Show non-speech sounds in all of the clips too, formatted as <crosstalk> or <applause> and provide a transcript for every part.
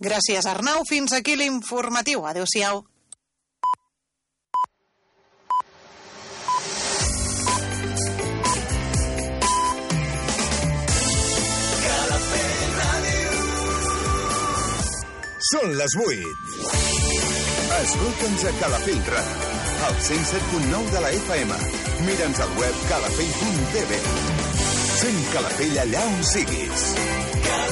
Gràcies, Arnau. Fins aquí l'informatiu. Adéu-siau. Són les 8. Escolta'ns a Calafell Ràdio, al 107.9 de la FM. Mira'ns al web calafell.tv. Sent Calafell allà on siguis. Calafell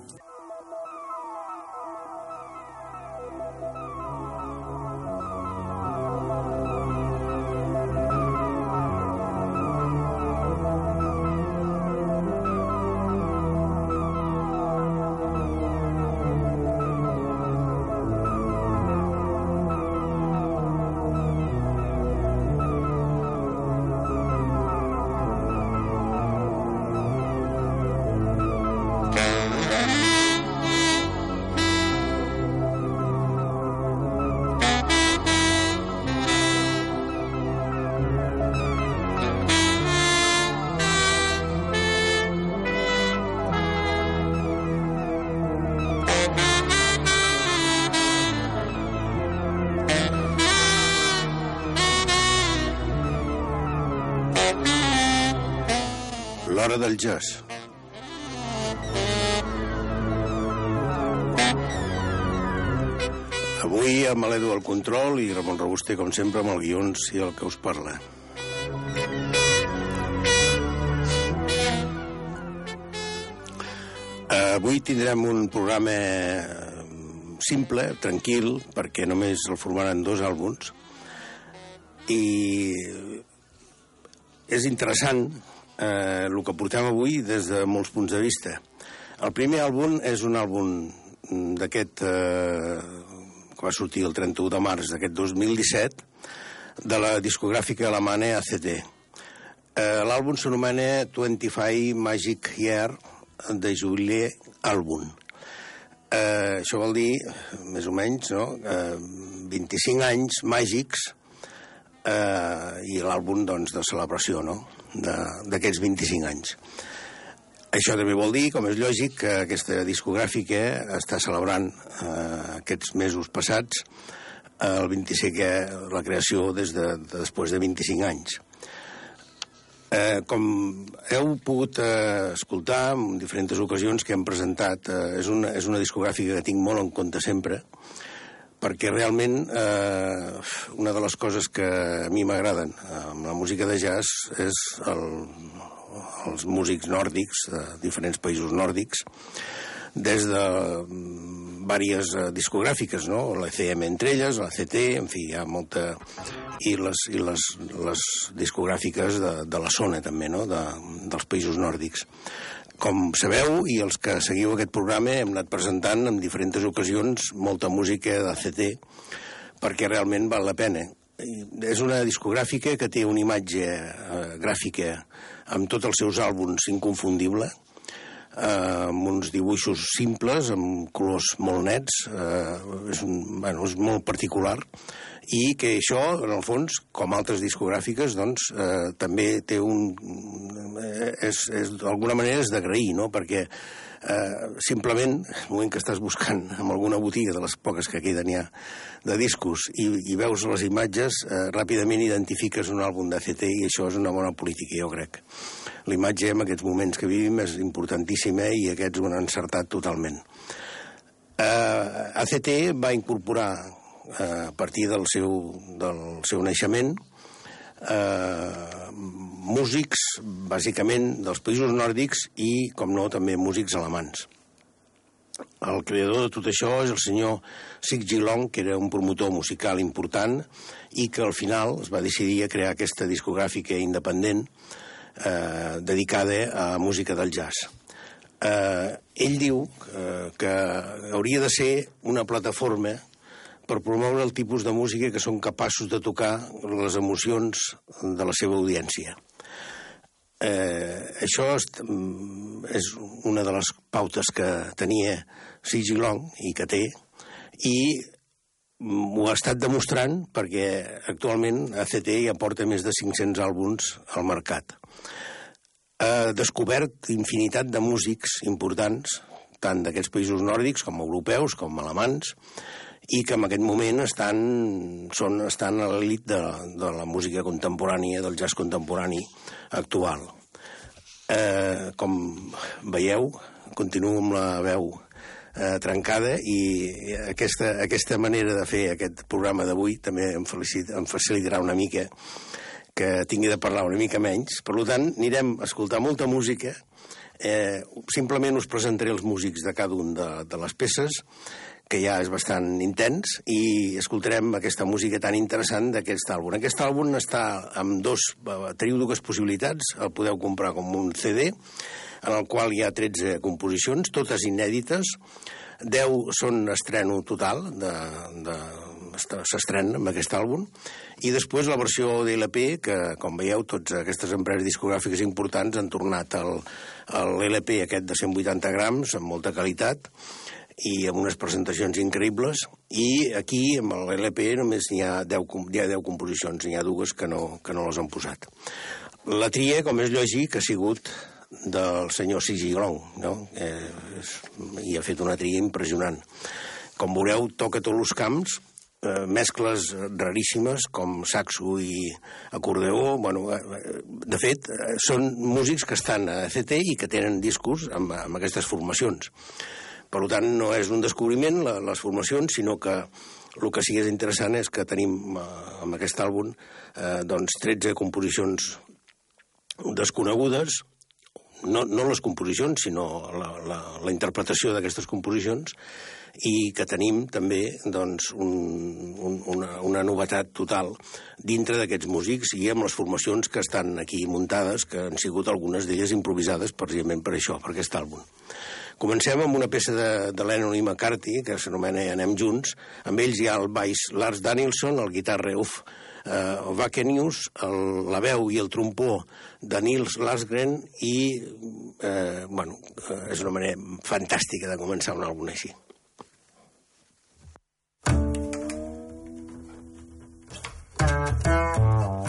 Del jazz. Avui amb l'Edu al control i Ramon Robuster, com sempre, amb el guions i el que us parla. Avui tindrem un programa simple, tranquil, perquè només el formaran dos àlbums, i és interessant eh, el que portem avui des de molts punts de vista. El primer àlbum és un àlbum d'aquest eh, que va sortir el 31 de març d'aquest 2017 de la discogràfica alemana ACT. Eh, L'àlbum s'anomena 25 Magic Year de Julie Album. Eh, això vol dir, més o menys, no? eh, 25 anys màgics eh, i l'àlbum doncs, de celebració no? D'aquests 25 anys. Això també vol dir, com és lògic, que aquesta discogràfica està celebrant eh, aquests mesos passats eh, el 25è, la creació des de, de després de 25 anys. Eh, com heu pogut eh, escoltar en diferents ocasions que hem presentat, eh, és, una, és una discogràfica que tinc molt en compte sempre, perquè realment eh, una de les coses que a mi m'agraden amb la música de jazz és el, els músics nòrdics de diferents països nòrdics des de diverses uh, discogràfiques, no? La CM entre elles, la CT, en fi, hi ha molta... I les, i les, les discogràfiques de, de la zona, també, no?, de, dels països nòrdics. Com sabeu, i els que seguiu aquest programa, hem anat presentant en diferents ocasions molta música d'ACT, perquè realment val la pena. És una discogràfica que té una imatge eh, gràfica amb tots els seus àlbums inconfundible, eh, amb uns dibuixos simples, amb colors molt nets, eh, és, un, bueno, és molt particular, i que això, en el fons, com altres discogràfiques, doncs, eh, també té un... Eh, és, és d'alguna manera és d'agrair, no?, perquè eh, simplement, el moment que estàs buscant en alguna botiga de les poques que queden ja de discos i, i veus les imatges, eh, ràpidament identifiques un àlbum de CT i això és una bona política, jo crec. La imatge en aquests moments que vivim és importantíssima i aquests ho han encertat totalment. Eh, ACT va incorporar eh, a partir del seu, del seu naixement eh, músics, bàsicament, dels països nòrdics i, com no, també músics alemans. El creador de tot això és el senyor Sig Long, que era un promotor musical important i que al final es va decidir a crear aquesta discogràfica independent eh, dedicada a música del jazz. Eh, ell diu eh, que hauria de ser una plataforma per promoure el tipus de música que són capaços de tocar les emocions de la seva audiència. Eh, això és, mm, és una de les pautes que tenia Sigi Long i que té, i ho ha estat demostrant perquè actualment ACT ja porta més de 500 àlbums al mercat. Ha descobert infinitat de músics importants, tant d'aquests països nòrdics com europeus, com alemans, i que en aquest moment estan, són, estan a l'elit de, de la música contemporània, del jazz contemporani actual. Eh, com veieu, continuo amb la veu eh, trencada i aquesta, aquesta manera de fer aquest programa d'avui també em, felicit, em facilitarà una mica que tingui de parlar una mica menys. Per tant, anirem a escoltar molta música. Eh, simplement us presentaré els músics de cada un de, de les peces, que ja és bastant intens, i escoltarem aquesta música tan interessant d'aquest àlbum. Aquest àlbum està amb dos... Eh, teniu dues possibilitats. El podeu comprar com un CD, en el qual hi ha 13 composicions, totes inèdites, 10 són estreno total, de, de, s'estrena amb aquest àlbum, i després la versió d'LP, que, com veieu, totes aquestes empreses discogràfiques importants han tornat l'LP aquest de 180 grams, amb molta qualitat, i amb unes presentacions increïbles, i aquí, amb l'LP, només n'hi ha, 10, hi ha 10 composicions, n'hi ha dues que no, que no les han posat. La tria, com és lògic, ha sigut del senyor Sigi Long, no? Eh, i ha fet una tria impressionant. Com veureu, toca tots els camps, eh, mescles raríssimes com saxo i acordeó. Bueno, eh, de fet, eh, són músics que estan a CT i que tenen discos amb, amb aquestes formacions. Per tant, no és un descobriment, la, les formacions, sinó que el que sí que és interessant és que tenim eh, amb aquest àlbum eh, doncs 13 composicions desconegudes, no, no les composicions, sinó la, la, la interpretació d'aquestes composicions, i que tenim també doncs, un, un, una, una novetat total dintre d'aquests músics i amb les formacions que estan aquí muntades, que han sigut algunes d'elles improvisades precisament per això, per aquest àlbum. Comencem amb una peça de, de Lennon i McCarthy, que s'anomena Anem Junts. Amb ells hi ha el baix Lars Danielson, el guitarra Uf eh, Vakenius, el, la veu i el trompó de Nils Lasgren i, eh, bueno, eh, és una manera fantàstica de començar un àlbum així. come on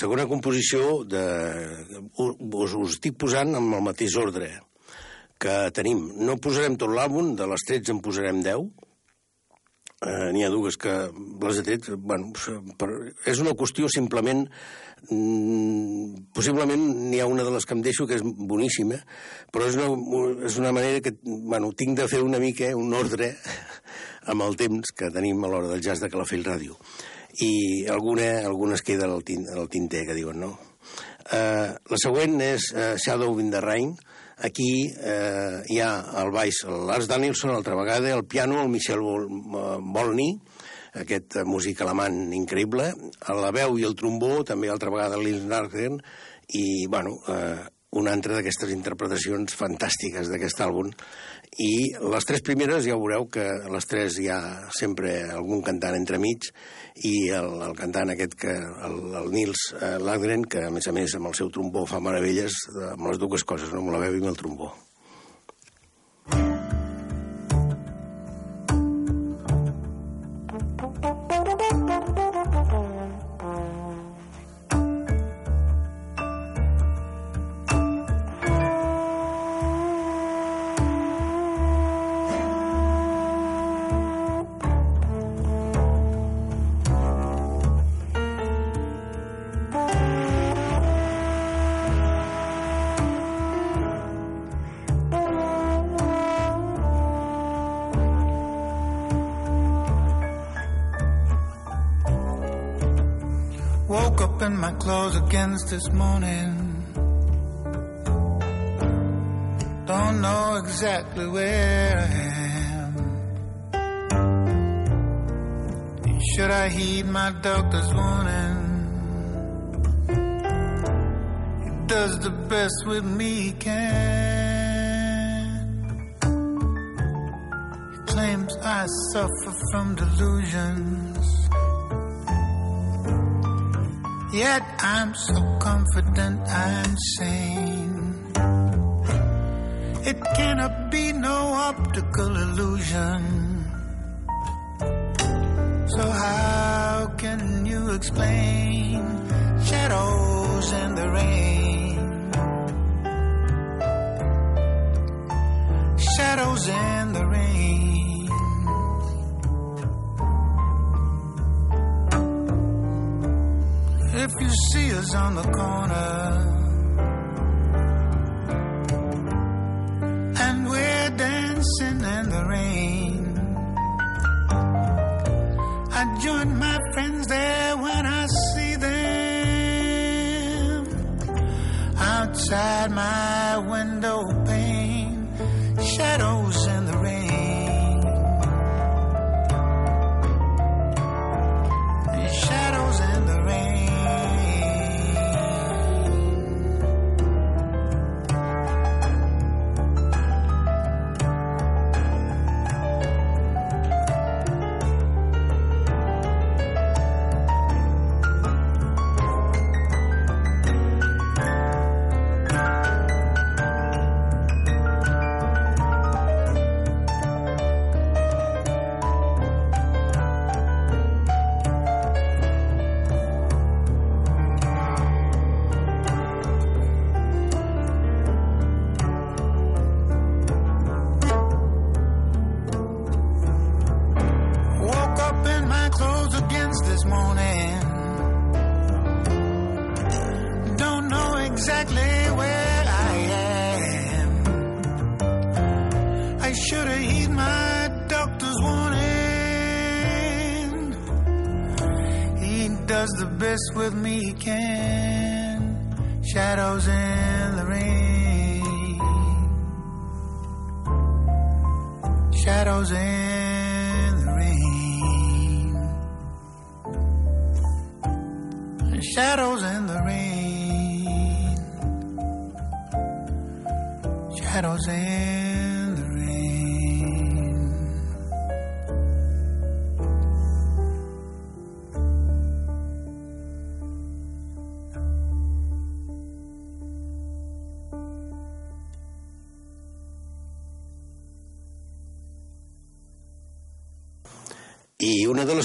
segona composició de... us, us estic posant amb el mateix ordre que tenim. No posarem tot l'àlbum, de les 13 en posarem 10. Eh, N'hi ha dues que les he tret... Bueno, per, és una qüestió simplement... Mm, possiblement n'hi ha una de les que em deixo que és boníssima, però és una, és una manera que bueno, tinc de fer una mica un ordre <laughs> amb el temps que tenim a l'hora del jazz de Calafell Ràdio i alguna, alguna es queda al, tin, al tinter, que diuen, no? Uh, la següent és uh, Shadow in the Rain. Aquí uh, hi ha el baix, Lars Danielson, altra vegada, el piano, el Michel Vol Volny, aquest uh, músic alemany increïble, a la veu i el trombó, també altra vegada Lils Nargren, i, bueno, uh, una altra d'aquestes interpretacions fantàstiques d'aquest àlbum. I les tres primeres ja veureu que les tres hi ha sempre algun cantant entremig i el, el cantant aquest, que el, el Nils eh, Lagren, que a més a més amb el seu trombó fa meravelles eh, amb les dues coses, no? amb la veu i amb el trombó. Woke clothes against this morning. Don't know exactly where I am. Should I heed my doctor's warning? He does the best with me he can. He claims I suffer from delusions. Yet I'm so confident I'm sane. It cannot be no optical illusion. So how can you explain shadows and the rain? Shadows and the rain. See us on the corner. And we're dancing in the rain, I join my friends there when I see them. Outside my window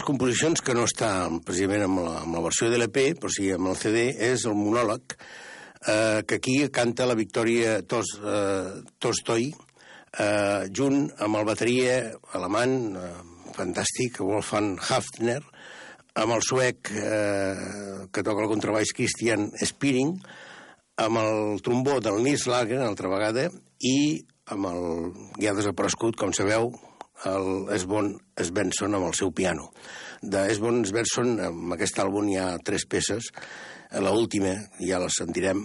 composicions que no està precisament amb la, amb la versió de l'EP, però sí amb el CD, és el monòleg, eh, que aquí canta la Victòria Tos, eh, Tolstoi, eh, junt amb el bateria alemany, eh, fantàstic, Wolfgang Hafner, amb el suec eh, que toca el contrabaix Christian Spiring, amb el trombó del Nils Lager, altra vegada, i amb el ja desaparegut, com sabeu, el Esbon Svensson amb el seu piano. De Esbon Svensson, amb aquest àlbum hi ha tres peces. La última, ja la sentirem,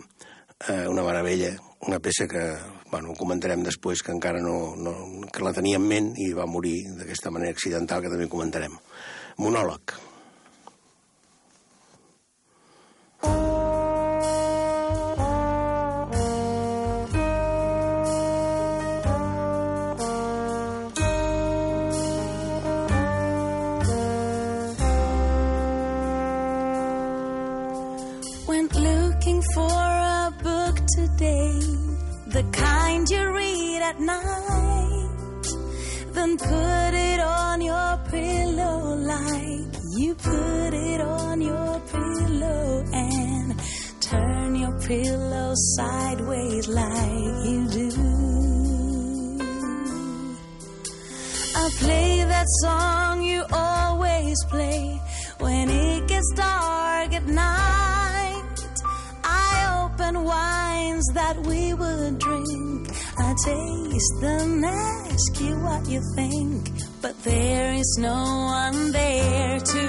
eh, una meravella, una peça que, bueno, comentarem després, que encara no, no que la tenia en ment i va morir d'aquesta manera accidental, que també comentarem. Monòleg. At night. Then put it on your pillow like you put it on your pillow and turn your pillow sideways like you do. I play that song you always play when it gets dark at night. I open wines that we would drink. I taste them, ask you what you think. But there is no one there to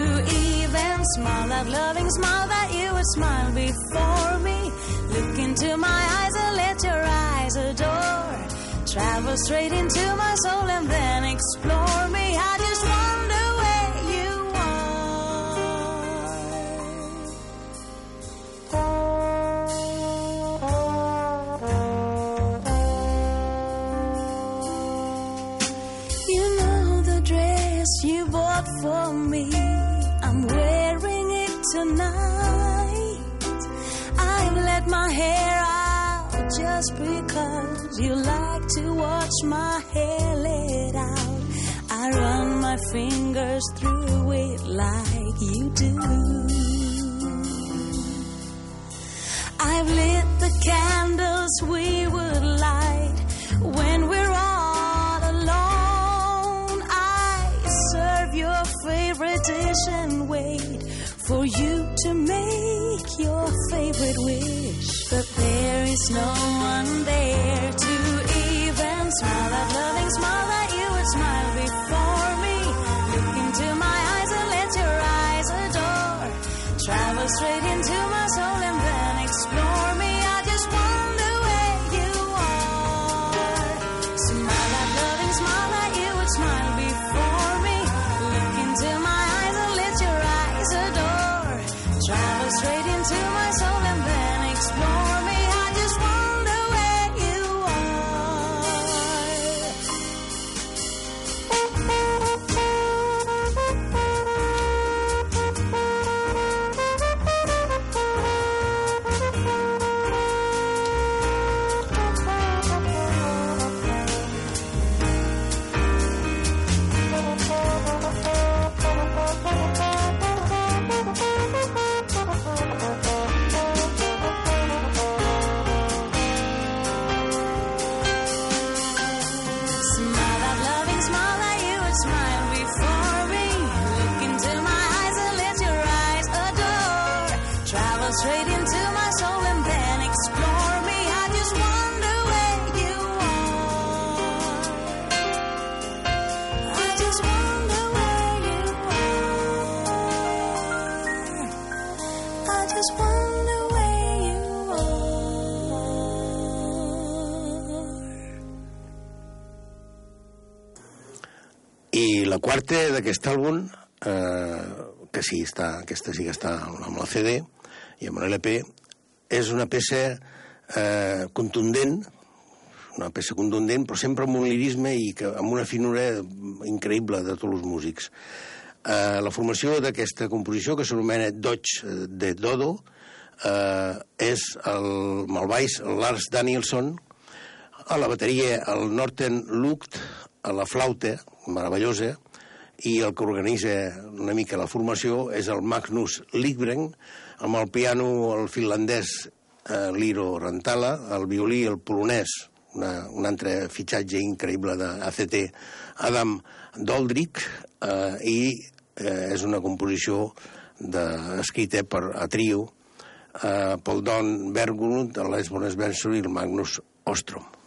even smile that loving smile that you would smile before me. Look into my eyes and let your eyes adore. Travel straight into my soul and then explore me. I just wonder just because you like to watch my hair let out. I run my fingers through it like you do. I've lit the candles we would light when we're all alone. I serve your favorite dish and wait for you to make your favorite wish. But there is no one there to even smile that loving smile that you would smile before me. Look into my eyes and let your eyes adore. Travel straight into my quarta d'aquest àlbum, eh, que sí, està, aquesta sí que està amb la CD i amb l'LP, és una peça eh, contundent, una peça contundent, però sempre amb un lirisme i que, amb una finura increïble de tots els músics. Eh, la formació d'aquesta composició, que s'anomena Dodge eh, de Dodo, eh, és el, baix Lars Danielson, a la bateria el Norten Lucht, a la flauta, meravellosa, i el que organitza una mica la formació és el Magnus Ligbren, amb el piano el finlandès eh, Liro Rantala, el violí el polonès, una, un altre fitxatge increïble d'ACT, Adam Doldrick, eh, i eh, és una composició de, escrita per a trio, eh, pel Don Berglund, el Les i el Magnus Ostrom.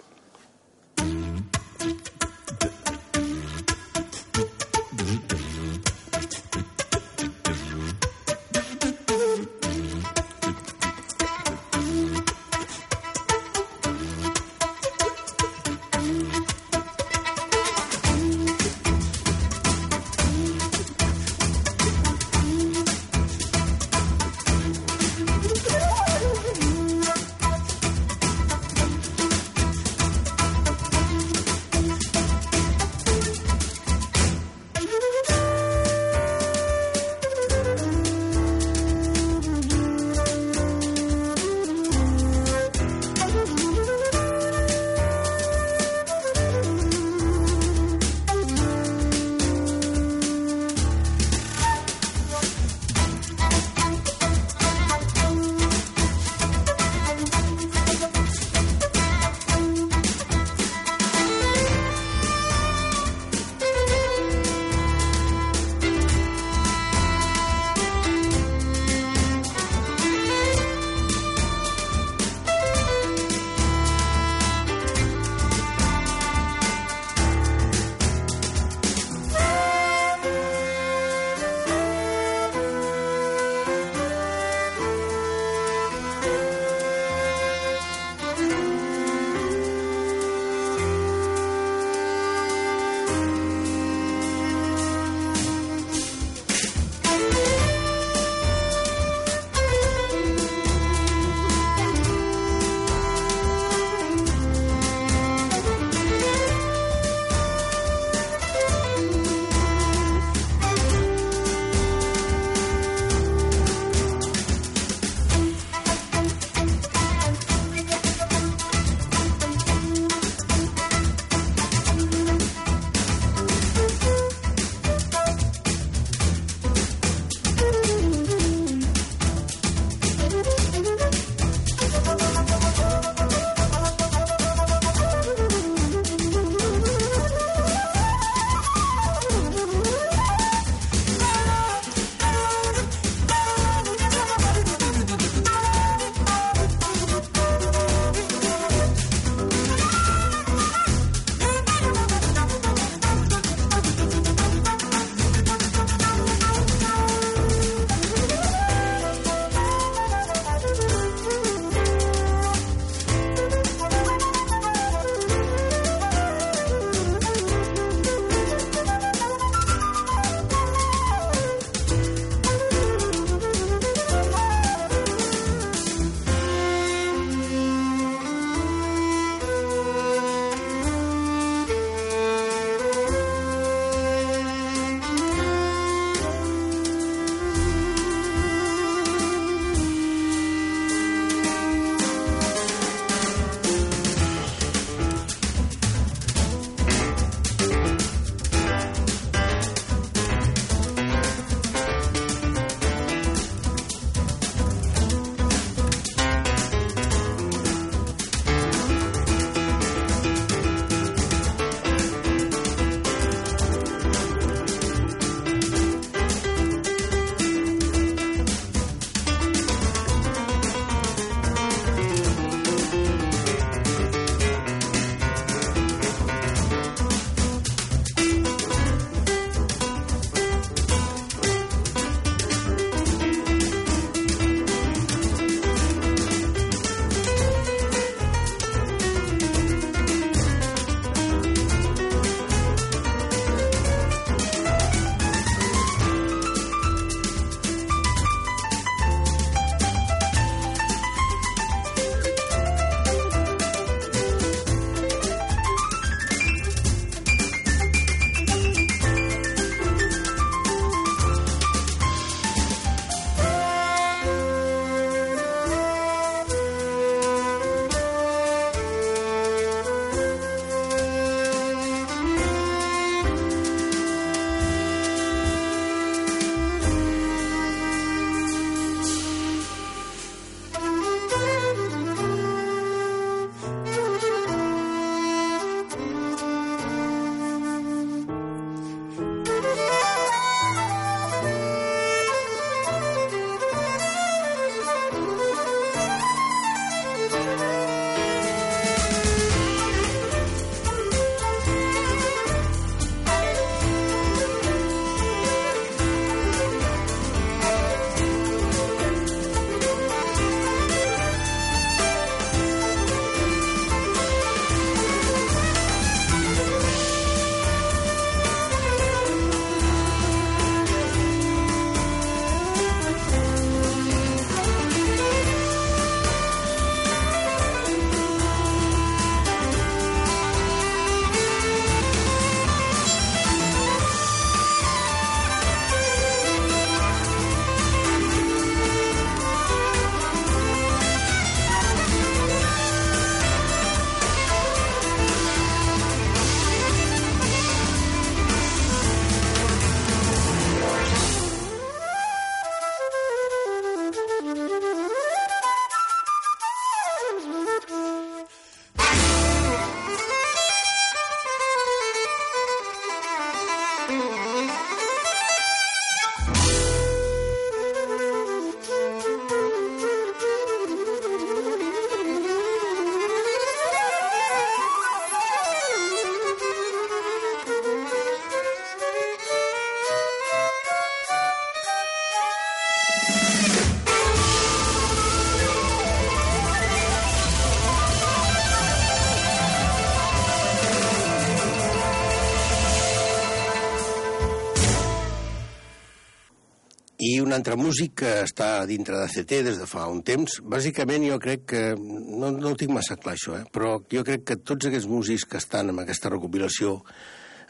Un altre músic que està dintre de CT des de fa un temps. Bàsicament jo crec que, no, no ho tinc massa clar això, eh? però jo crec que tots aquests músics que estan en aquesta recopilació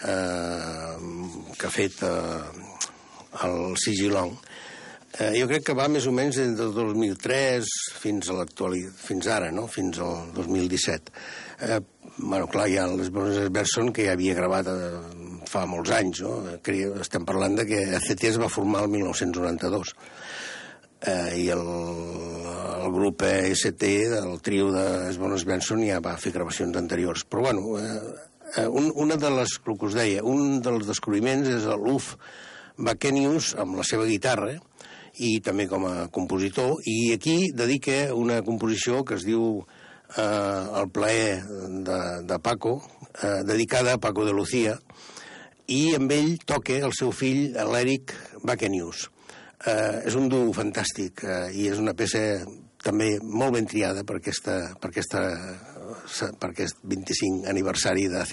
eh, que ha fet eh, el Sigilong, eh, jo crec que va més o menys des del 2003 fins a l'actualitat, fins ara, no? fins al 2017. Eh, bueno, clar, hi ha les Bones Berson que ja havia gravat eh, fa molts anys, no? Estem parlant de que ACT es va formar el 1992 eh, i el, el grup ST del trio de Bones Benson ja va fer gravacions anteriors. Però, bueno, eh, eh, un, una de les, el que us deia, un dels descobriments és l'Uf Bacenius amb la seva guitarra i també com a compositor, i aquí dedica una composició que es diu eh, El plaer de, de Paco, eh, dedicada a Paco de Lucía, i amb ell toca el seu fill, l'Eric Bacenius. Eh, és un duo fantàstic eh, i és una peça també molt ben triada per, aquesta, per, aquesta, per aquest 25 aniversari de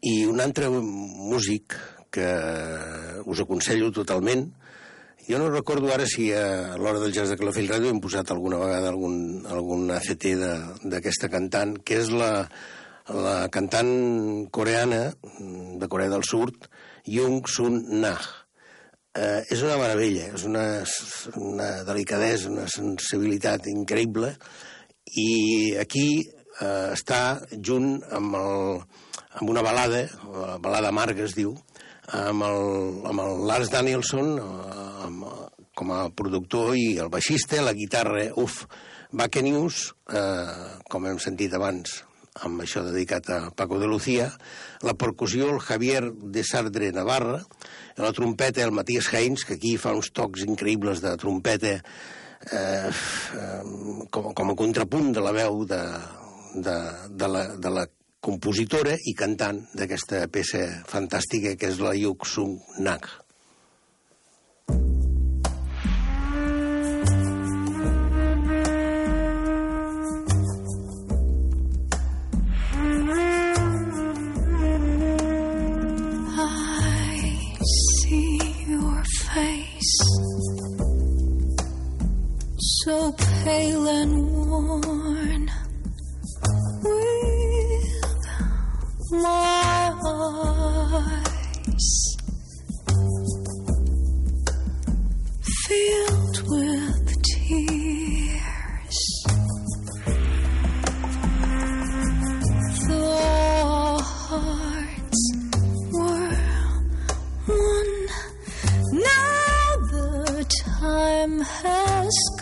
CT. un altre músic que us aconsello totalment, jo no recordo ara si a l'hora del jazz de Calafell Ràdio hem posat alguna vegada algun, algun ACT d'aquesta cantant, que és la, la cantant coreana de Corea del Sud, Jung Sun Nah. Eh, és una meravella, és una, una delicadesa, una sensibilitat increïble, i aquí eh, està junt amb, el, amb una balada, la balada amarga es diu, amb el, amb el Lars Danielson eh, amb, com a productor i el baixista, la guitarra, uf, News, eh, com hem sentit abans, amb això dedicat a Paco de Lucía, la percussió, el Javier de Sardre Navarra, la trompeta, el Matías Heinz, que aquí fa uns tocs increïbles de trompeta eh, com, com a contrapunt de la veu de, de, de, la, de la compositora i cantant d'aquesta peça fantàstica que és la Yuk Sung Nag. so pale and worn my eyes filled with tears. The hearts were one. Now the time has una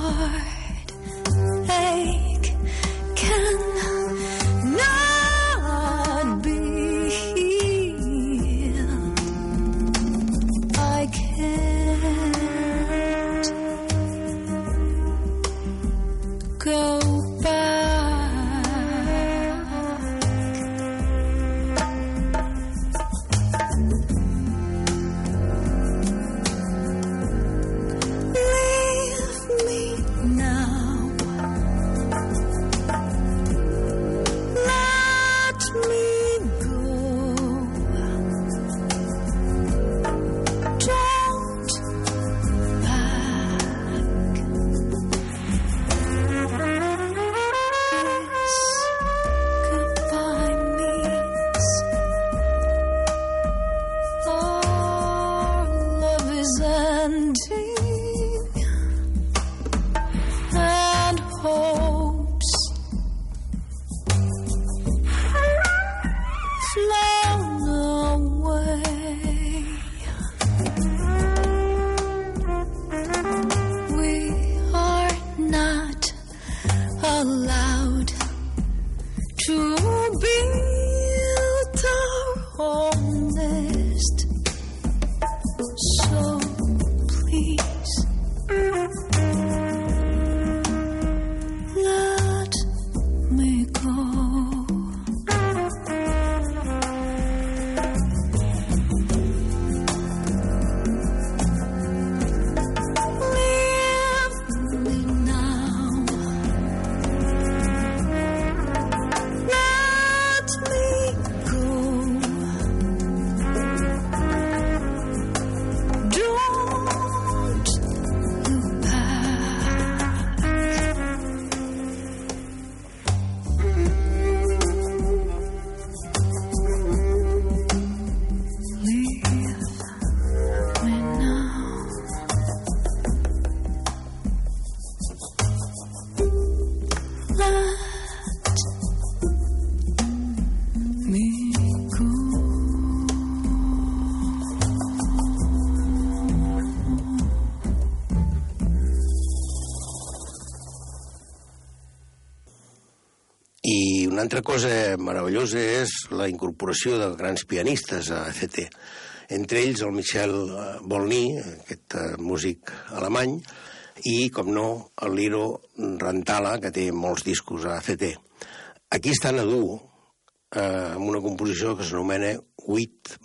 more. Altra cosa meravellosa és la incorporació de grans pianistes a CT. Entre ells el Michel Volny, aquest uh, músic alemany, i, com no, el Liro Rantala, que té molts discos a CT. Aquí estan a dur eh, amb una composició que s'anomena Huit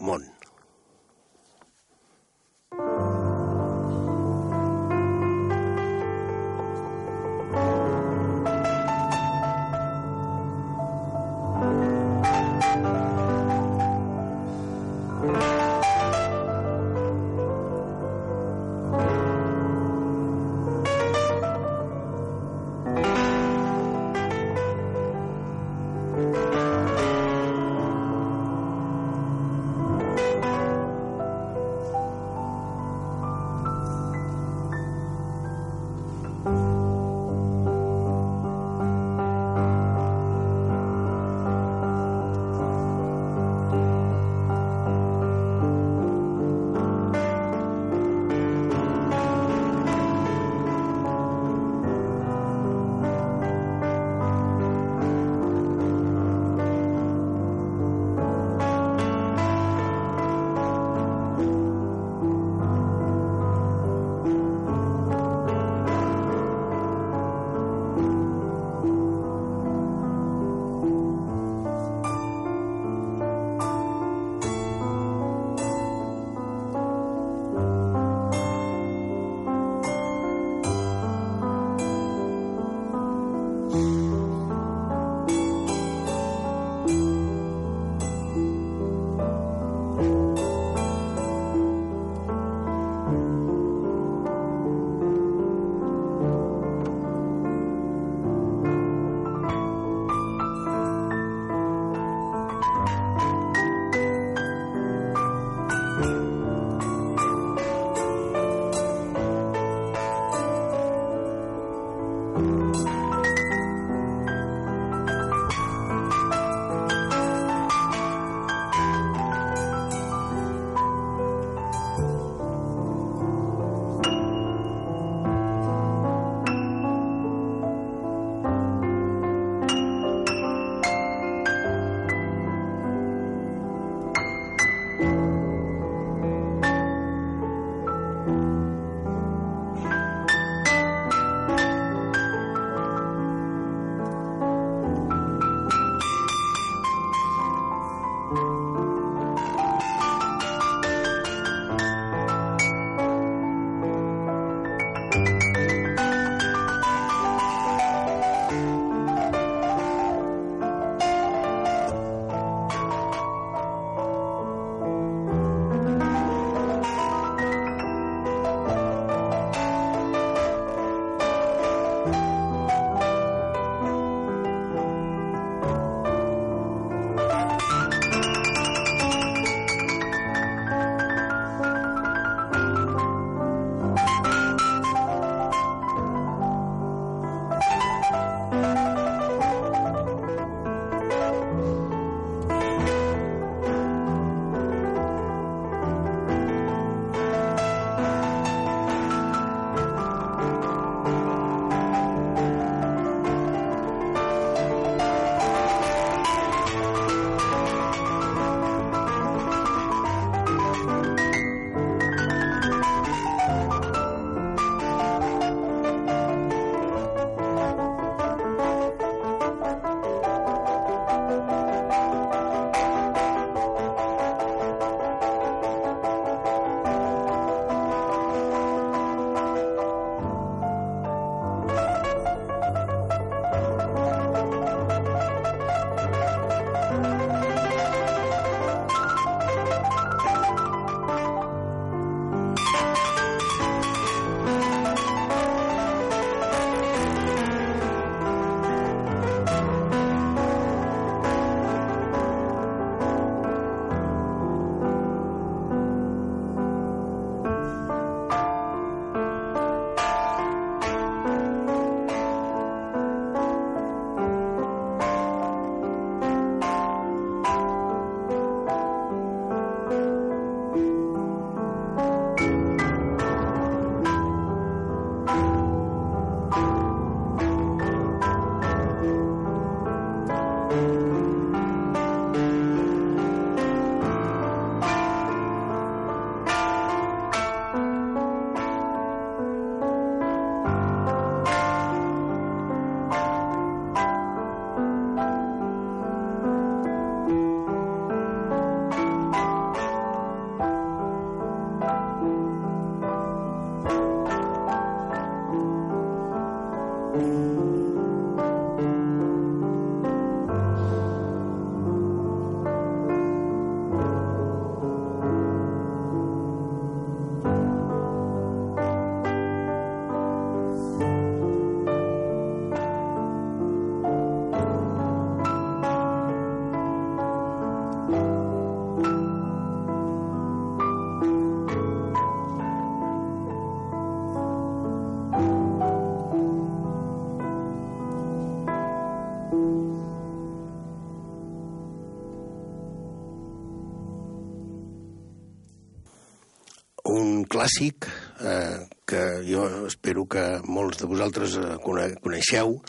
Món. clàssic eh, que jo espero que molts de vosaltres eh, cone coneixeu,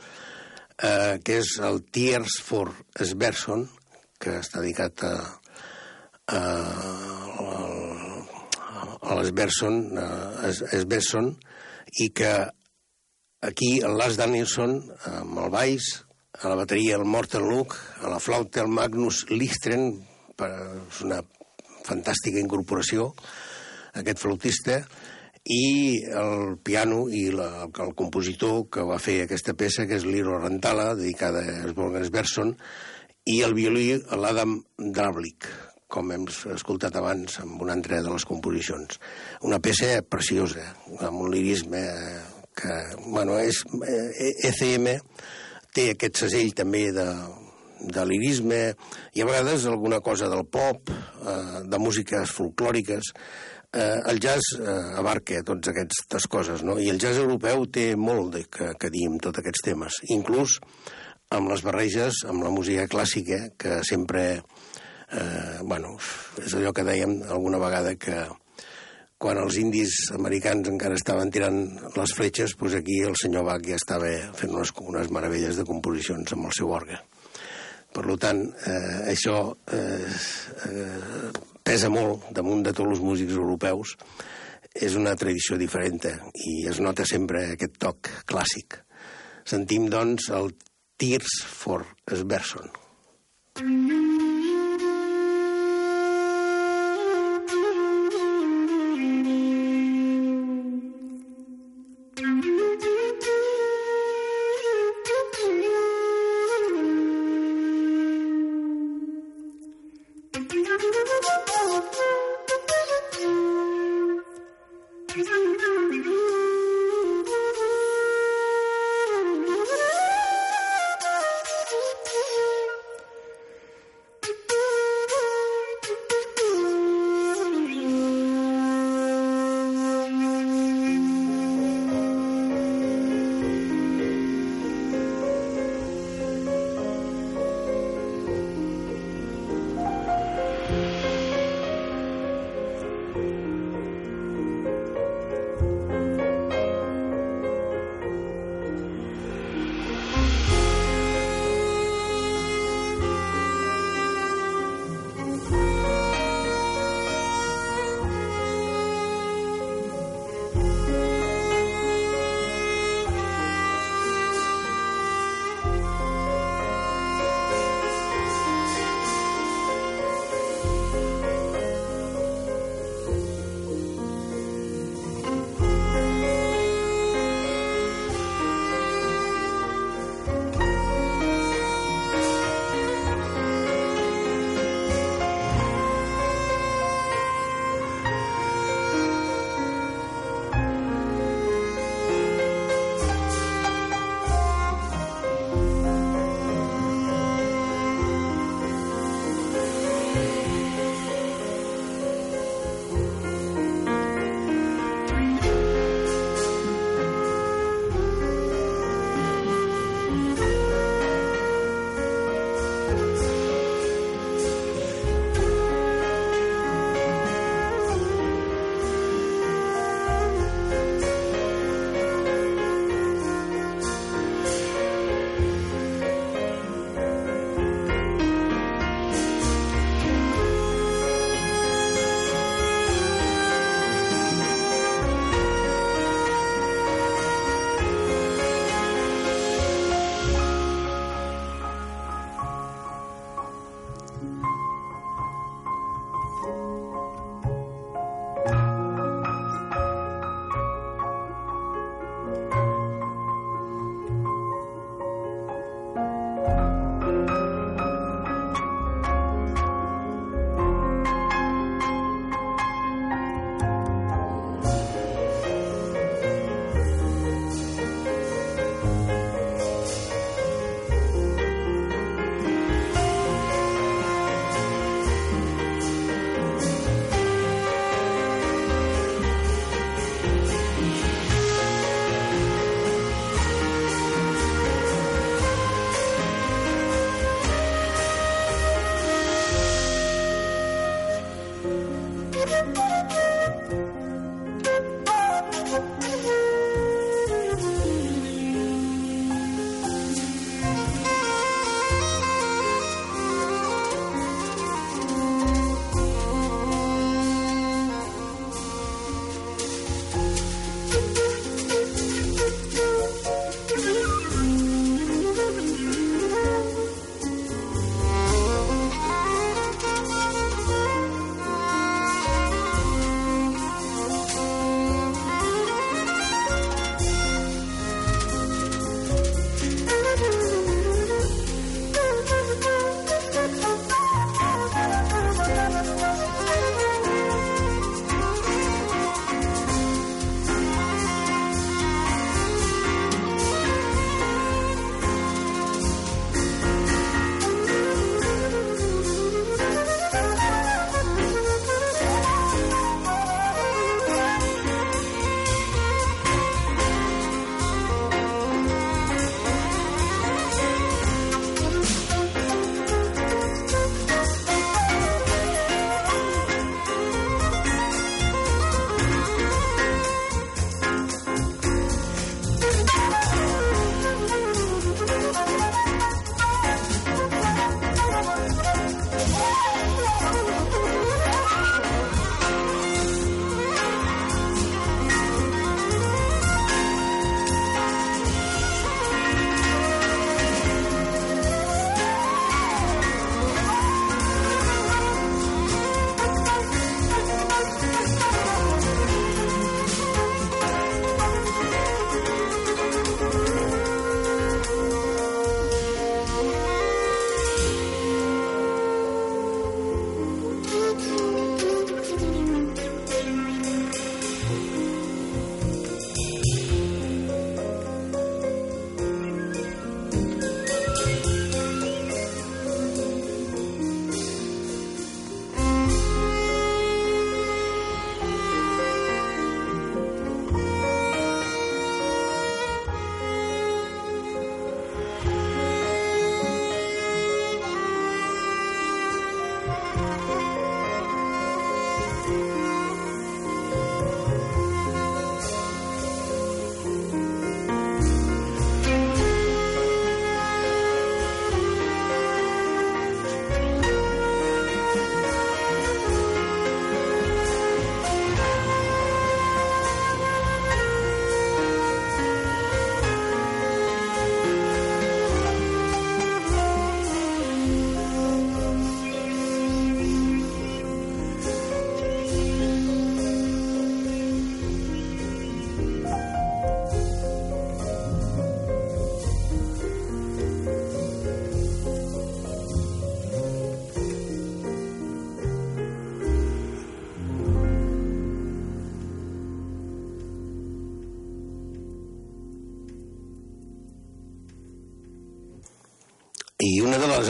eh, que és el Tears for Sverson, que està dedicat a, a, a l'Sverson, a Sverson, i que aquí el Lars Danielson, amb el baix, a la bateria el Morten Luke, a la flauta el Magnus Listren, per, és una fantàstica incorporació, aquest flautista, i el piano i la, el compositor que va fer aquesta peça, que és Liro Rantala, dedicada a Sborgen Sverson, i el violí l'Adam Dravlik, com hem escoltat abans amb una altra de les composicions. Una peça preciosa, amb un lirisme que, bueno, és ECM, té aquest segell també de, de lirisme i a vegades alguna cosa del pop, eh, de músiques folclòriques. Eh, el jazz eh, abarca totes aquestes coses, no? I el jazz europeu té molt de, que, que dir amb tots aquests temes, inclús amb les barreges, amb la música clàssica, que sempre... Eh, bueno, és allò que dèiem alguna vegada que quan els indis americans encara estaven tirant les fletxes, doncs aquí el senyor Bach ja estava fent unes, unes meravelles de composicions amb el seu òrgan. Per tant, eh, això eh, eh, pesa molt damunt de tots els músics europeus. És una tradició diferent i es nota sempre aquest toc clàssic. Sentim, doncs, el Tears for Sverson. Mm -hmm.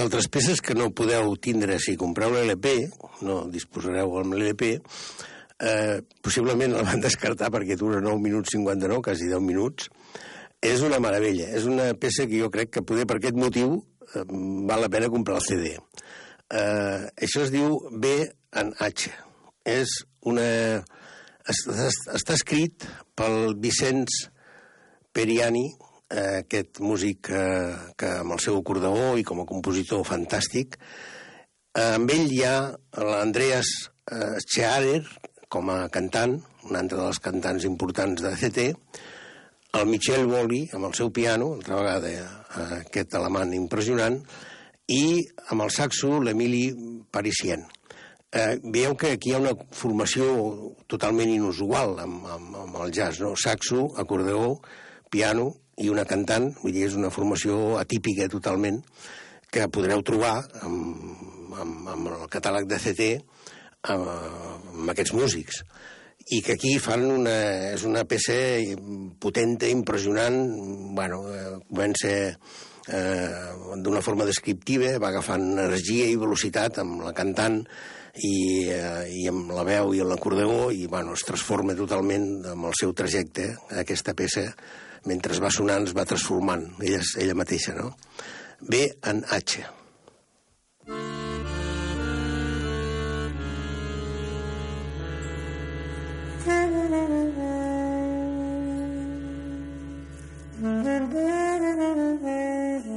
Altres peces que no podeu tindre si compreu l'LP, no disposareu amb l'LP, eh, possiblement la van descartar perquè dura 9 minuts 59, quasi 10 minuts, és una meravella. És una peça que jo crec que poder per aquest motiu eh, val la pena comprar el CD. Eh, això es diu B en H. És una... Està, està escrit pel Vicenç Periani, eh, aquest músic eh, que amb el seu acordeó i com a compositor fantàstic. Eh, amb ell hi ha l'Andreas eh, Schearer com a cantant, un altre dels cantants importants de CT, el Michel Boli amb el seu piano, altra vegada eh, aquest alemany impressionant, i amb el saxo l'Emili Parisien. Eh, veieu que aquí hi ha una formació totalment inusual amb, amb, amb el jazz, no? Saxo, acordeó, piano i una cantant, vull dir, és una formació atípica totalment, que podreu trobar amb, amb, amb el catàleg de CT amb, amb aquests músics. I que aquí fan una, és una peça potente, impressionant, bueno, eh, comença eh, d'una forma descriptiva, va agafant energia i velocitat amb la cantant i, eh, i amb la veu i l'acordeó i bueno, es transforma totalment amb el seu trajecte aquesta peça mentre va sonant es va transformant ella, ella mateixa, no? B en H. Thank you.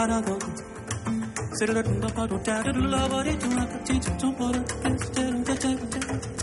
parado. Será la tumba para dotar de la varita, la catita, tu para, te, te, te, te, te, te,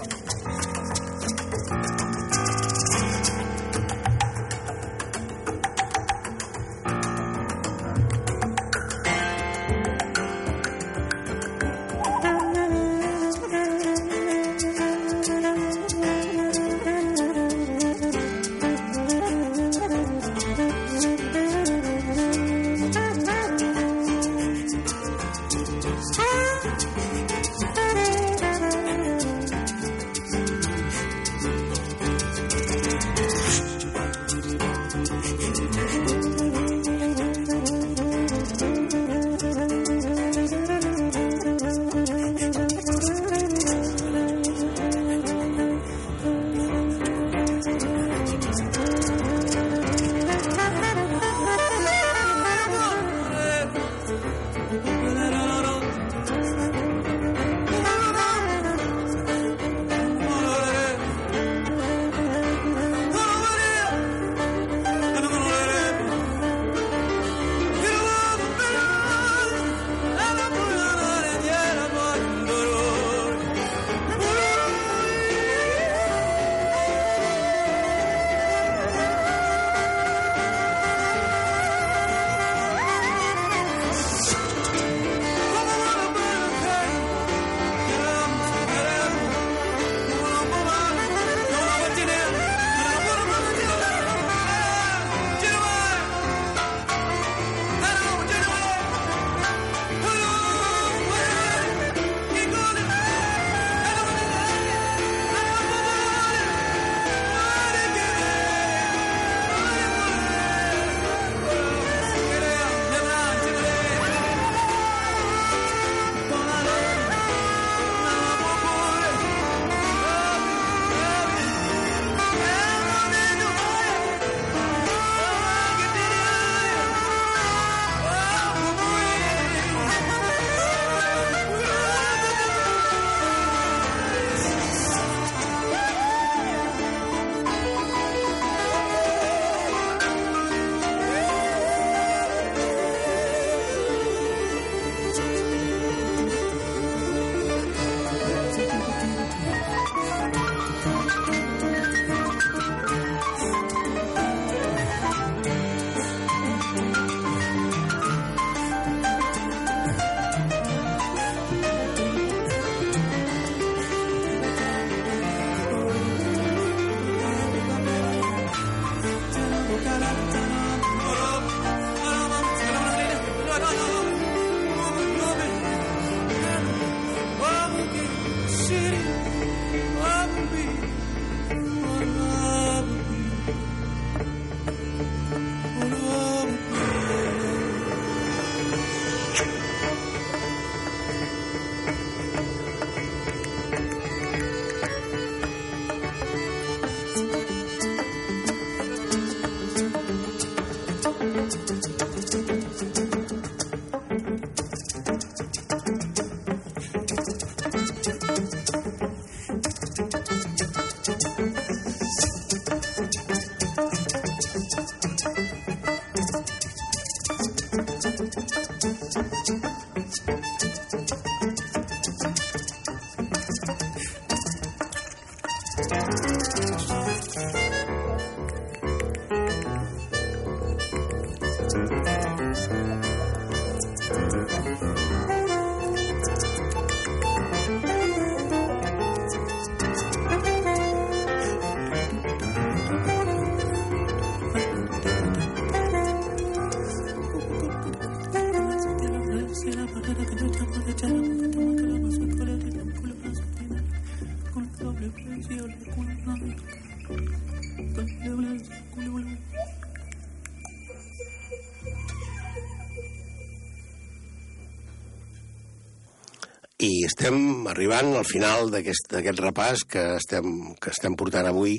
arribant al final d'aquest repàs que estem, que estem portant avui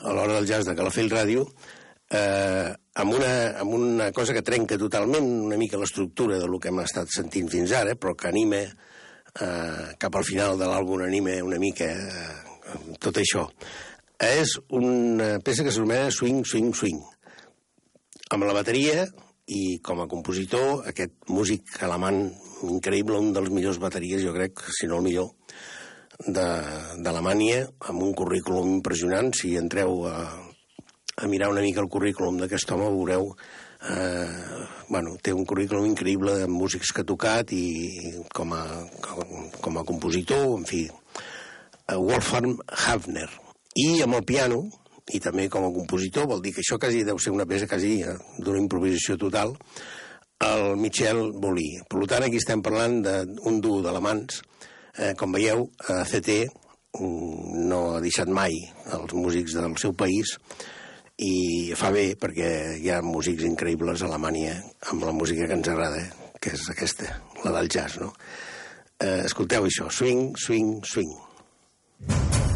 a l'hora del jazz de Calafell Ràdio, eh, amb, una, amb una cosa que trenca totalment una mica l'estructura del que hem estat sentint fins ara, però que anima eh, cap al final de l'àlbum anima una mica eh, tot això. És una peça que s'anomena Swing, Swing, Swing. Amb la bateria i com a compositor, aquest músic alemany increïble, un dels millors bateries, jo crec, si no el millor, d'Alemanya, amb un currículum impressionant. Si entreu a, a mirar una mica el currículum d'aquest home, veureu eh, bueno, té un currículum increïble de músics que ha tocat i com a, com, a compositor, en fi, uh, Wolfgang Hafner. I amb el piano, i també com a compositor, vol dir que això quasi deu ser una peça quasi eh, d'una improvisació total, el Michel Bolí. Per tant, aquí estem parlant d'un duo d'alemans. Eh, com veieu, a CT mm, no ha deixat mai els músics del seu país i fa bé perquè hi ha músics increïbles a Alemanya amb la música que ens agrada, que és aquesta, la del jazz, no? Eh, escolteu això, swing, swing, swing. I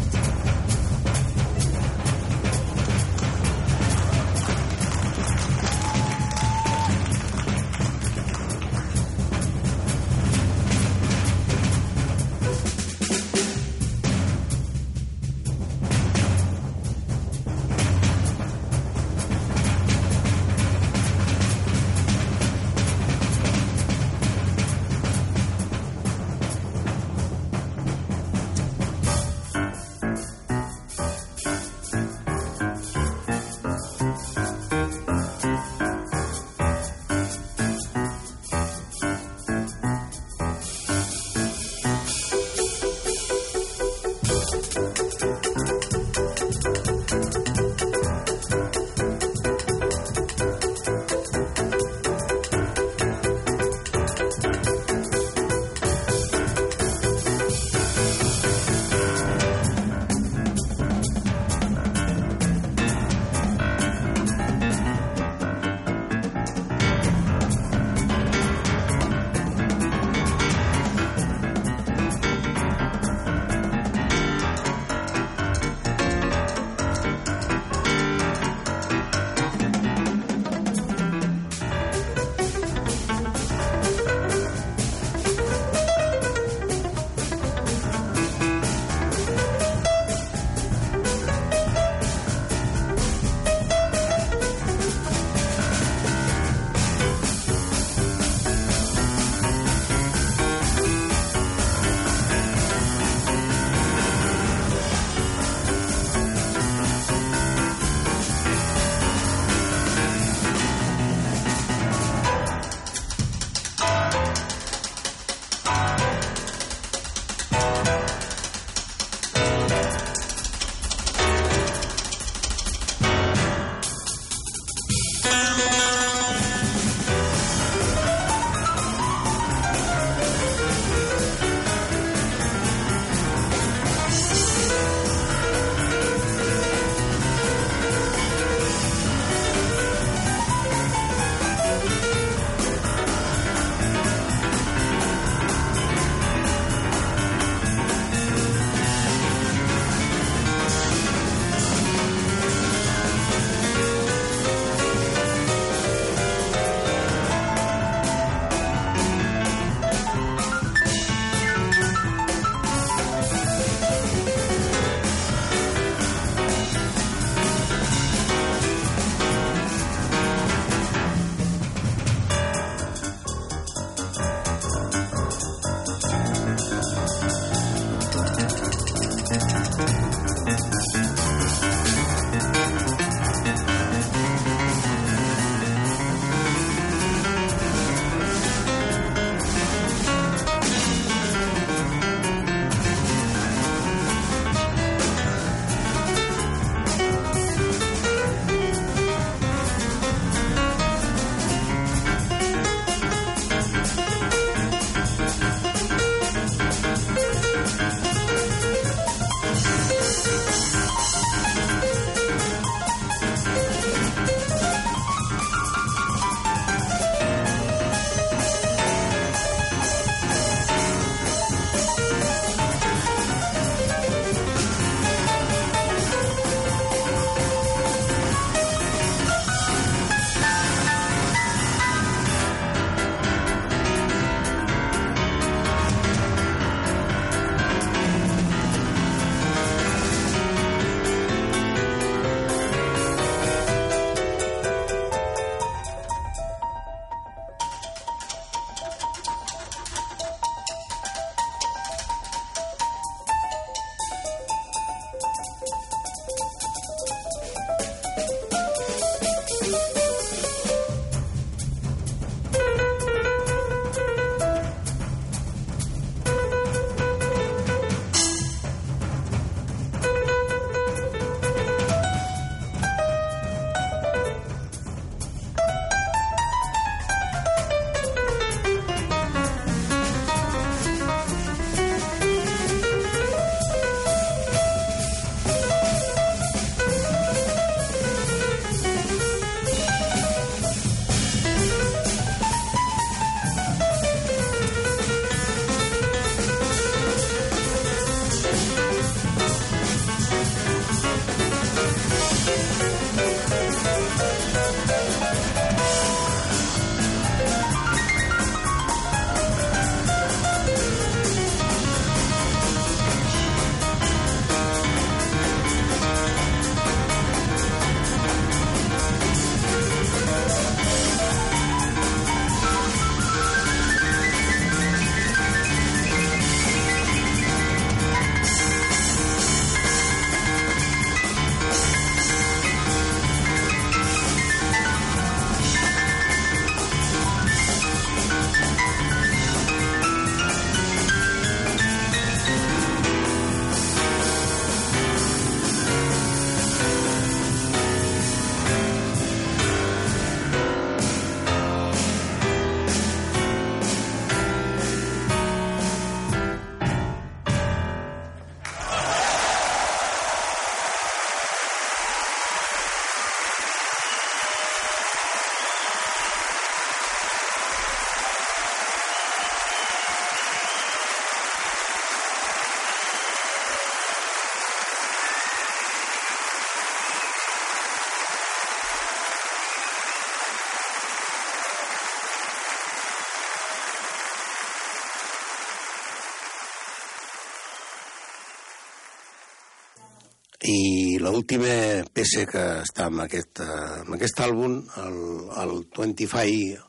l'última peça que està en aquest, en aquest àlbum, el, el 25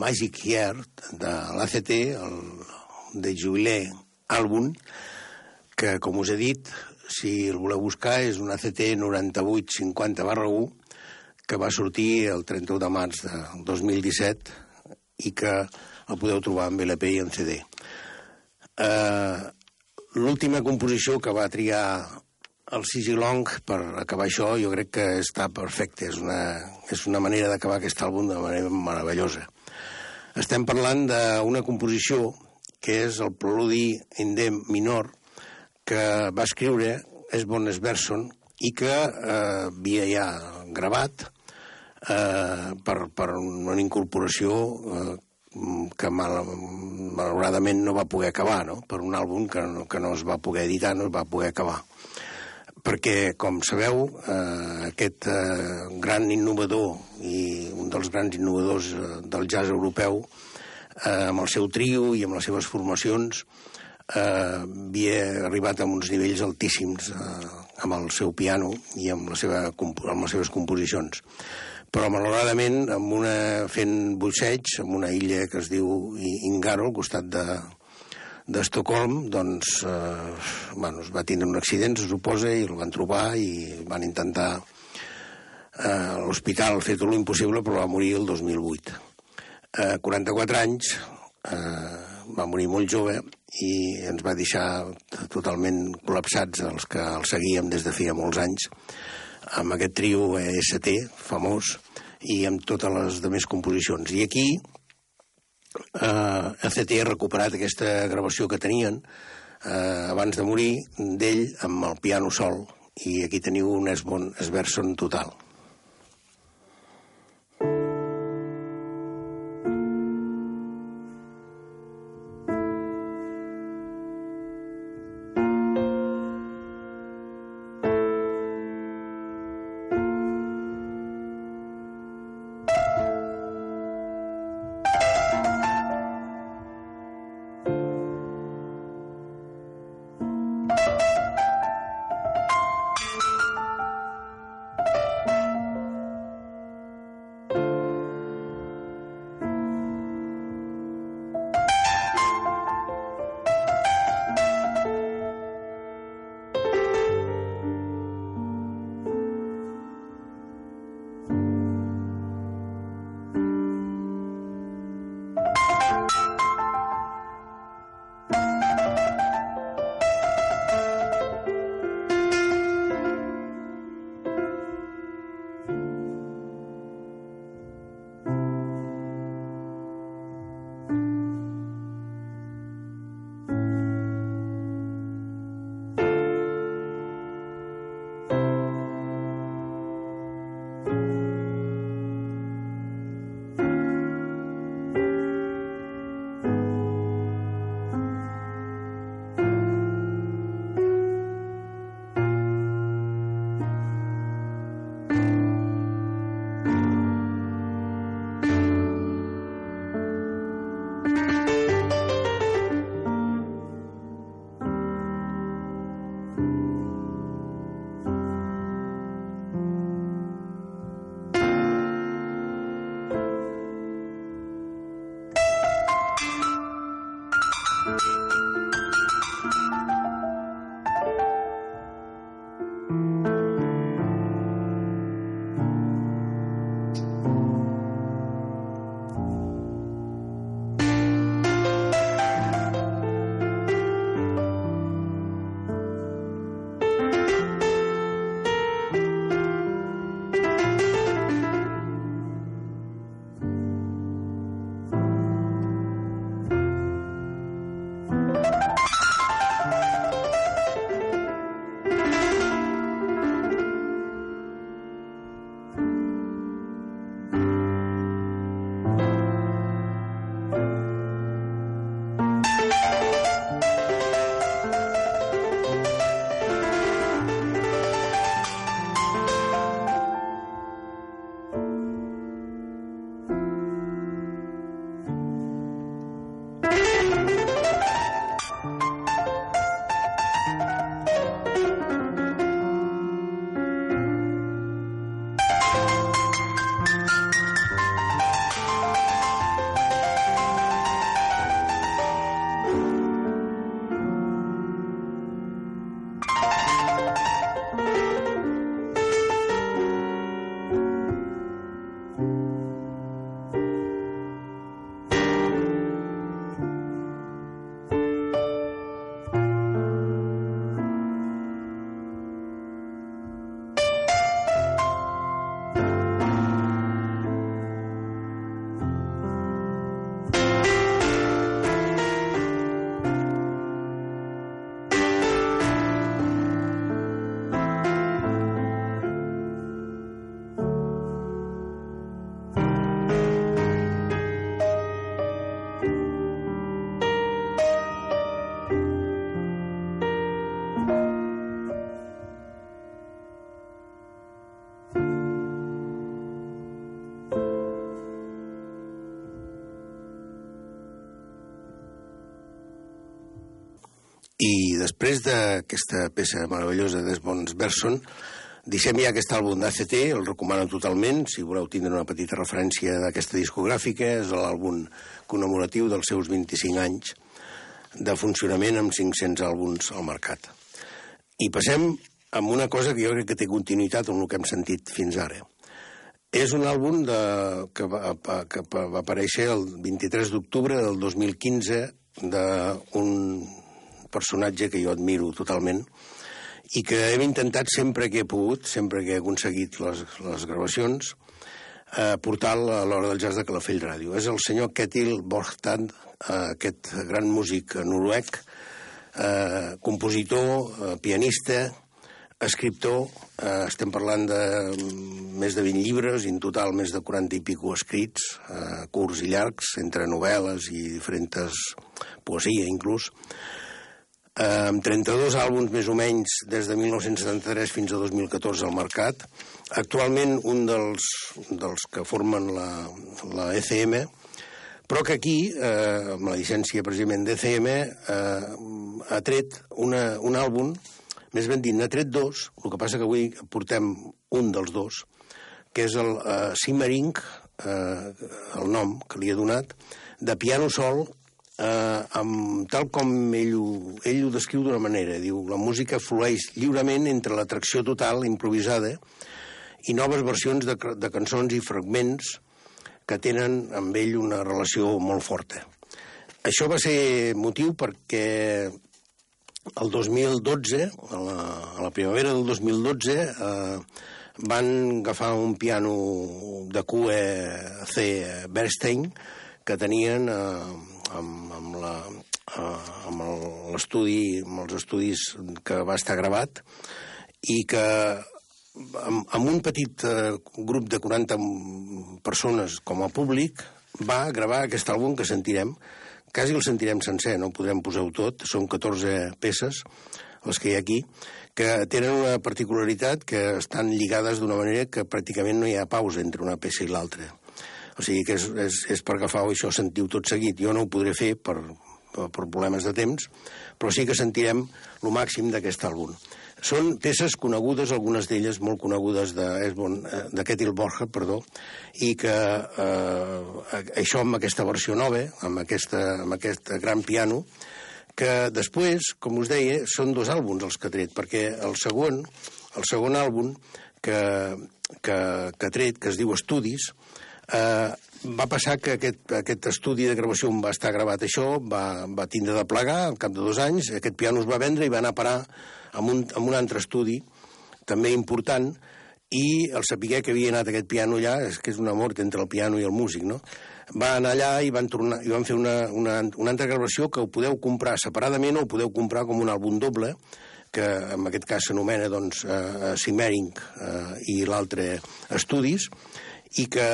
Magic Year de l'ACT, el de Jubilee àlbum, que, com us he dit, si el voleu buscar, és un ACT 9850 barra 1, que va sortir el 31 de març del 2017 i que el podeu trobar en LP i en CD. Uh, L'última composició que va triar el Sisi Long per acabar això jo crec que està perfecte. És una, és una manera d'acabar aquest àlbum de manera meravellosa. Estem parlant d'una composició que és el preludi indem minor que va escriure Esbon Sverson i que eh, havia ja gravat eh, per, per una incorporació eh, que mal, malauradament no va poder acabar, no? per un àlbum que no, que no es va poder editar, no es va poder acabar. Perquè, com sabeu, eh, aquest eh, gran innovador i un dels grans innovadors eh, del jazz europeu, eh, amb el seu trio i amb les seves formacions, eh, havia arribat a uns nivells altíssims eh, amb el seu piano i amb, la seva, amb les seves composicions. Però malauradament amb una, fent busseig en una illa que es diu Ingaro, al costat de, d'Estocolm, doncs, eh, bueno, es va tindre un accident, se suposa, i el van trobar i van intentar eh, l'hospital fer tot l'impossible, però va morir el 2008. Eh, 44 anys, eh, va morir molt jove i ens va deixar totalment col·lapsats els que el seguíem des de feia molts anys amb aquest trio ST famós i amb totes les demés composicions. I aquí eh, ACT ha recuperat aquesta gravació que tenien eh, abans de morir d'ell amb el piano sol i aquí teniu un Esbon Esverson total. Després d'aquesta peça meravellosa d'Esbons Berson, deixem ja aquest àlbum d'ACT, el recomano totalment, si voleu tindre una petita referència d'aquesta discogràfica, és l'àlbum commemoratiu dels seus 25 anys de funcionament amb 500 àlbums al mercat. I passem amb una cosa que jo crec que té continuïtat amb el que hem sentit fins ara. És un àlbum de, que, va, que va aparèixer el 23 d'octubre del 2015 d'un personatge que jo admiro totalment i que hem intentat sempre que he pogut, sempre que he aconseguit les, les gravacions, eh, portar a l'hora del jazz de Calafell Ràdio. És el senyor Ketil Borgtand, eh, aquest gran músic noruec, eh, compositor, eh, pianista, escriptor, eh, estem parlant de més de 20 llibres, en total més de 40 i pico escrits, eh, curts i llargs, entre novel·les i diferents poesia, inclús, amb 32 àlbums més o menys des de 1973 fins a 2014 al mercat. Actualment un dels, dels que formen la, la ECM, però que aquí, eh, amb la llicència precisament d'ECM, eh, ha tret una, un àlbum més ben dit, n'ha tret dos, el que passa que avui portem un dels dos, que és el uh, Simmering, uh, el nom que li he donat, de piano sol, uh, amb, tal com ell ho, ell ho descriu d'una manera. Diu, la música flueix lliurement entre l'atracció total, improvisada, i noves versions de, de cançons i fragments que tenen amb ell una relació molt forta. Això va ser motiu perquè el 2012, a la, a la primavera del 2012, eh, van agafar un piano de QE C Bernstein que tenien eh, amb, amb la eh, amb l'estudi, amb els estudis que va estar gravat i que amb, amb un petit eh, grup de 40 persones com a públic va gravar aquest àlbum que sentirem quasi el sentirem sencer, no podrem posar-ho tot, són 14 peces, les que hi ha aquí, que tenen una particularitat que estan lligades d'una manera que pràcticament no hi ha pausa entre una peça i l'altra. O sigui que és, és, és per agafar això sentiu tot seguit. Jo no ho podré fer per, per problemes de temps, però sí que sentirem el màxim d'aquest àlbum. Són peces conegudes, algunes d'elles molt conegudes de, eh, de Borja, perdó, i que eh, això amb aquesta versió nova, amb, aquesta, amb aquest gran piano, que després, com us deia, són dos àlbums els que ha tret, perquè el segon, el segon àlbum que, que, que ha tret, que es diu Estudis, eh, va passar que aquest, aquest estudi de gravació on va estar gravat això va, va tindre de plegar al cap de dos anys, aquest piano es va vendre i va anar a parar amb un, amb un altre estudi, també important, i el saber que havia anat aquest piano allà, és que és una mort entre el piano i el músic, no? Va anar allà i van, tornar, i van fer una, una, una altra gravació que ho podeu comprar separadament o ho podeu comprar com un àlbum doble, que en aquest cas s'anomena doncs, uh, Cimmering uh, i l'altre Estudis, i que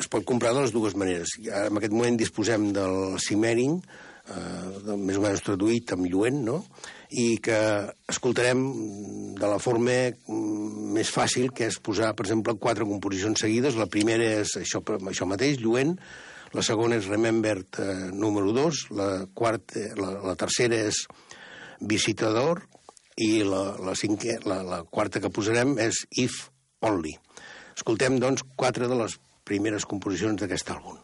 es pot comprar de les dues maneres. En aquest moment disposem del Cimmering, uh, més o menys traduït amb lluent, no?, i que escoltarem de la forma mm, més fàcil, que és posar, per exemple, quatre composicions seguides. La primera és això, això mateix, lluent, la segona és Remembered eh, número 2, la, quarta, la, la tercera és Visitador i la, la, cinquè, la, la quarta que posarem és If Only. Escoltem, doncs, quatre de les primeres composicions d'aquest àlbum.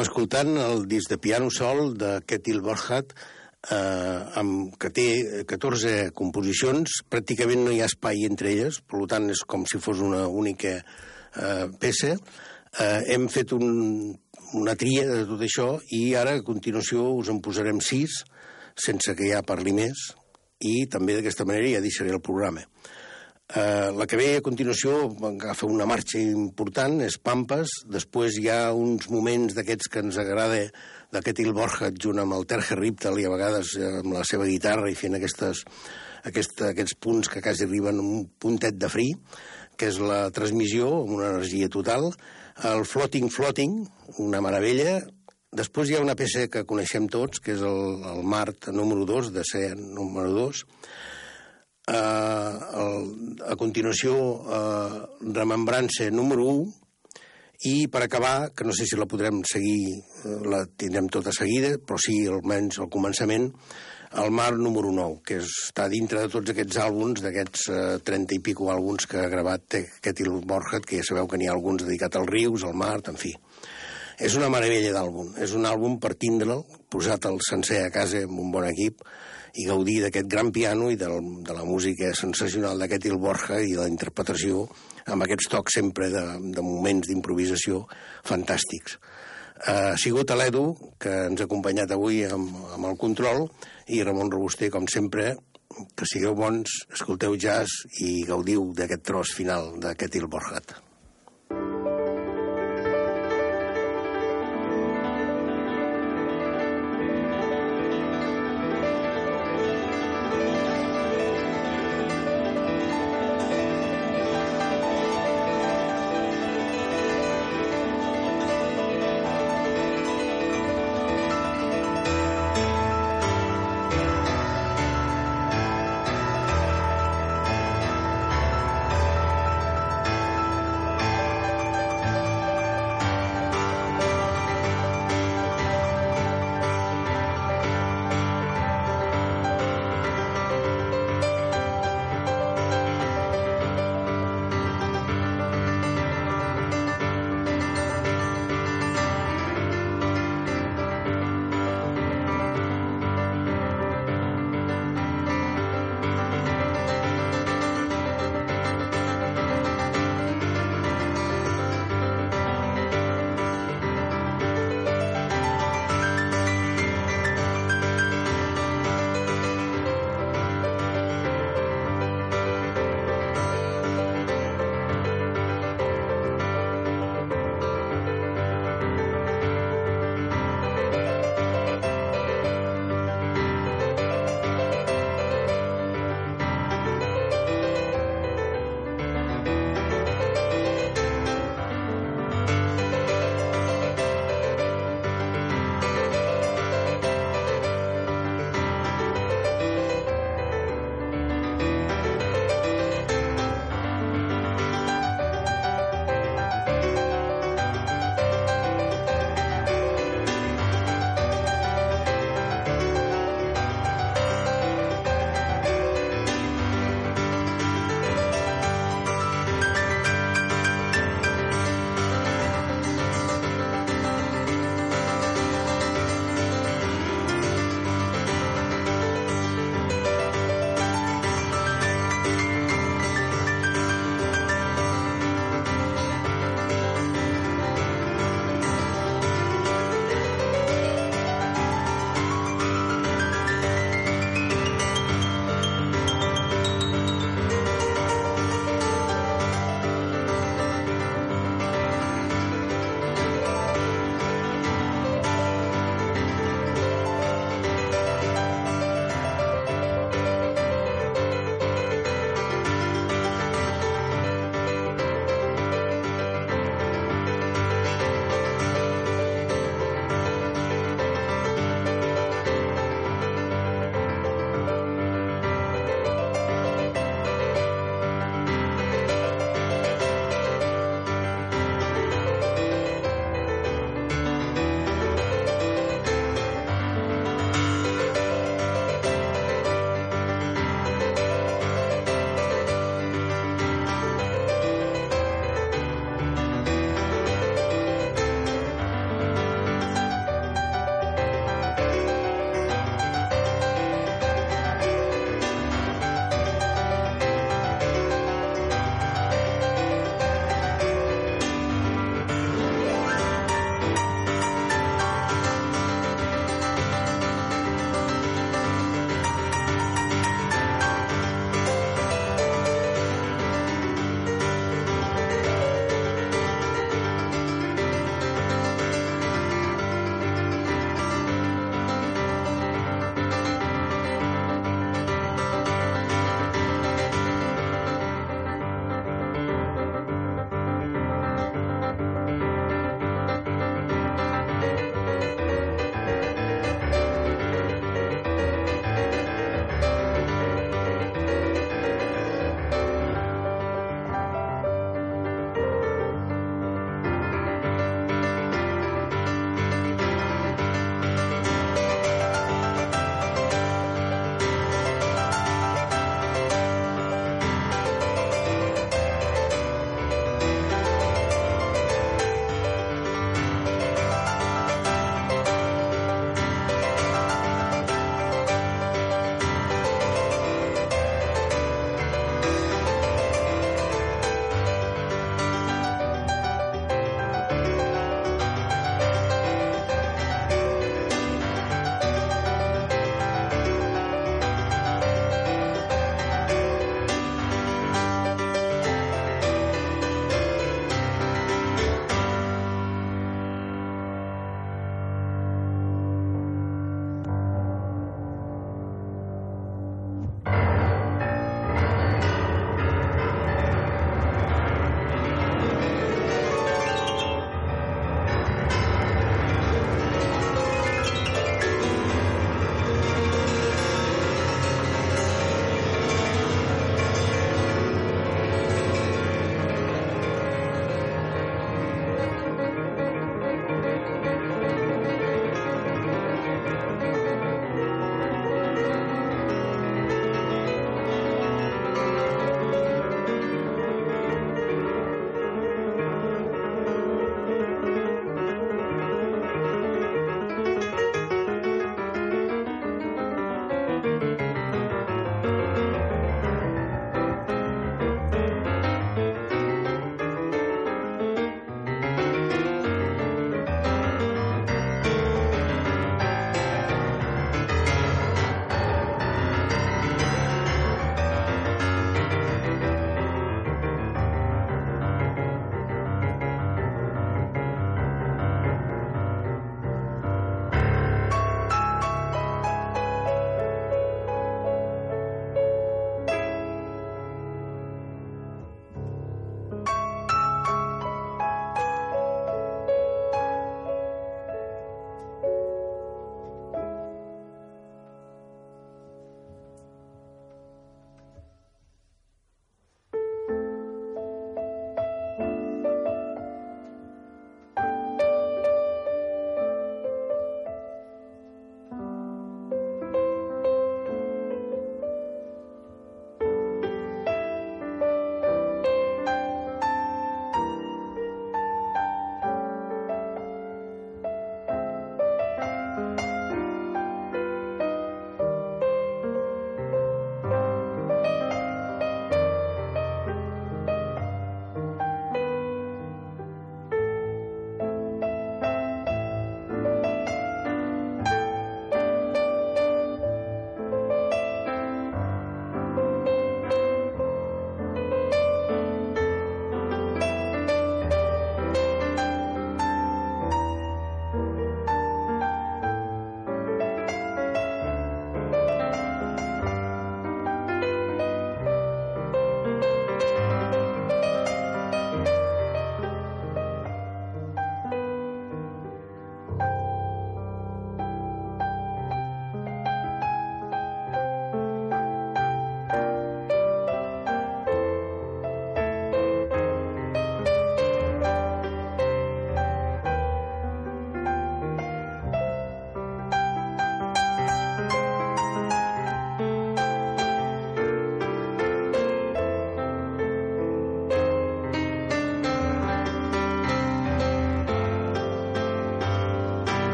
Escoltant el disc de piano sol de Ketil Borchardt, eh, amb, que té 14 composicions, pràcticament no hi ha espai entre elles, per tant és com si fos una única eh, peça. Eh, hem fet un, una tria de tot això i ara a continuació us en posarem sis, sense que ja parli més, i també d'aquesta manera ja deixaré el programa. Uh, la que ve a continuació agafa una marxa important, és Pampas, després hi ha uns moments d'aquests que ens agrada d'aquest Il Borja junt amb el Terje Riptal i a vegades eh, amb la seva guitarra i fent aquestes, aquesta, aquests punts que quasi arriben un puntet de fri, que és la transmissió amb una energia total, el Floating Floating, una meravella, després hi ha una peça que coneixem tots, que és el, el Mart número 2, de ser número 2, eh, el, a continuació eh, Remembrança número 1 i per acabar, que no sé si la podrem seguir, eh, la tindrem tota seguida, però sí, almenys al començament, el Mar número 9, que està dintre de tots aquests àlbums, d'aquests eh, 30 i pico àlbums que ha gravat aquest Il Borja, que ja sabeu que n'hi ha alguns dedicat als rius, al mar, en fi. És una meravella d'àlbum. És un àlbum per tindre'l, posat al sencer a casa amb un bon equip, i gaudir d'aquest gran piano i de, de la música sensacional d'aquest Il Borja i la interpretació amb aquests tocs sempre de, de moments d'improvisació fantàstics. Ha sigut l'Edu, que ens ha acompanyat avui amb, amb el control, i Ramon Robuster, com sempre, que sigueu bons, escolteu jazz i gaudiu d'aquest tros final d'aquest Il Borjat.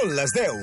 Són les 10.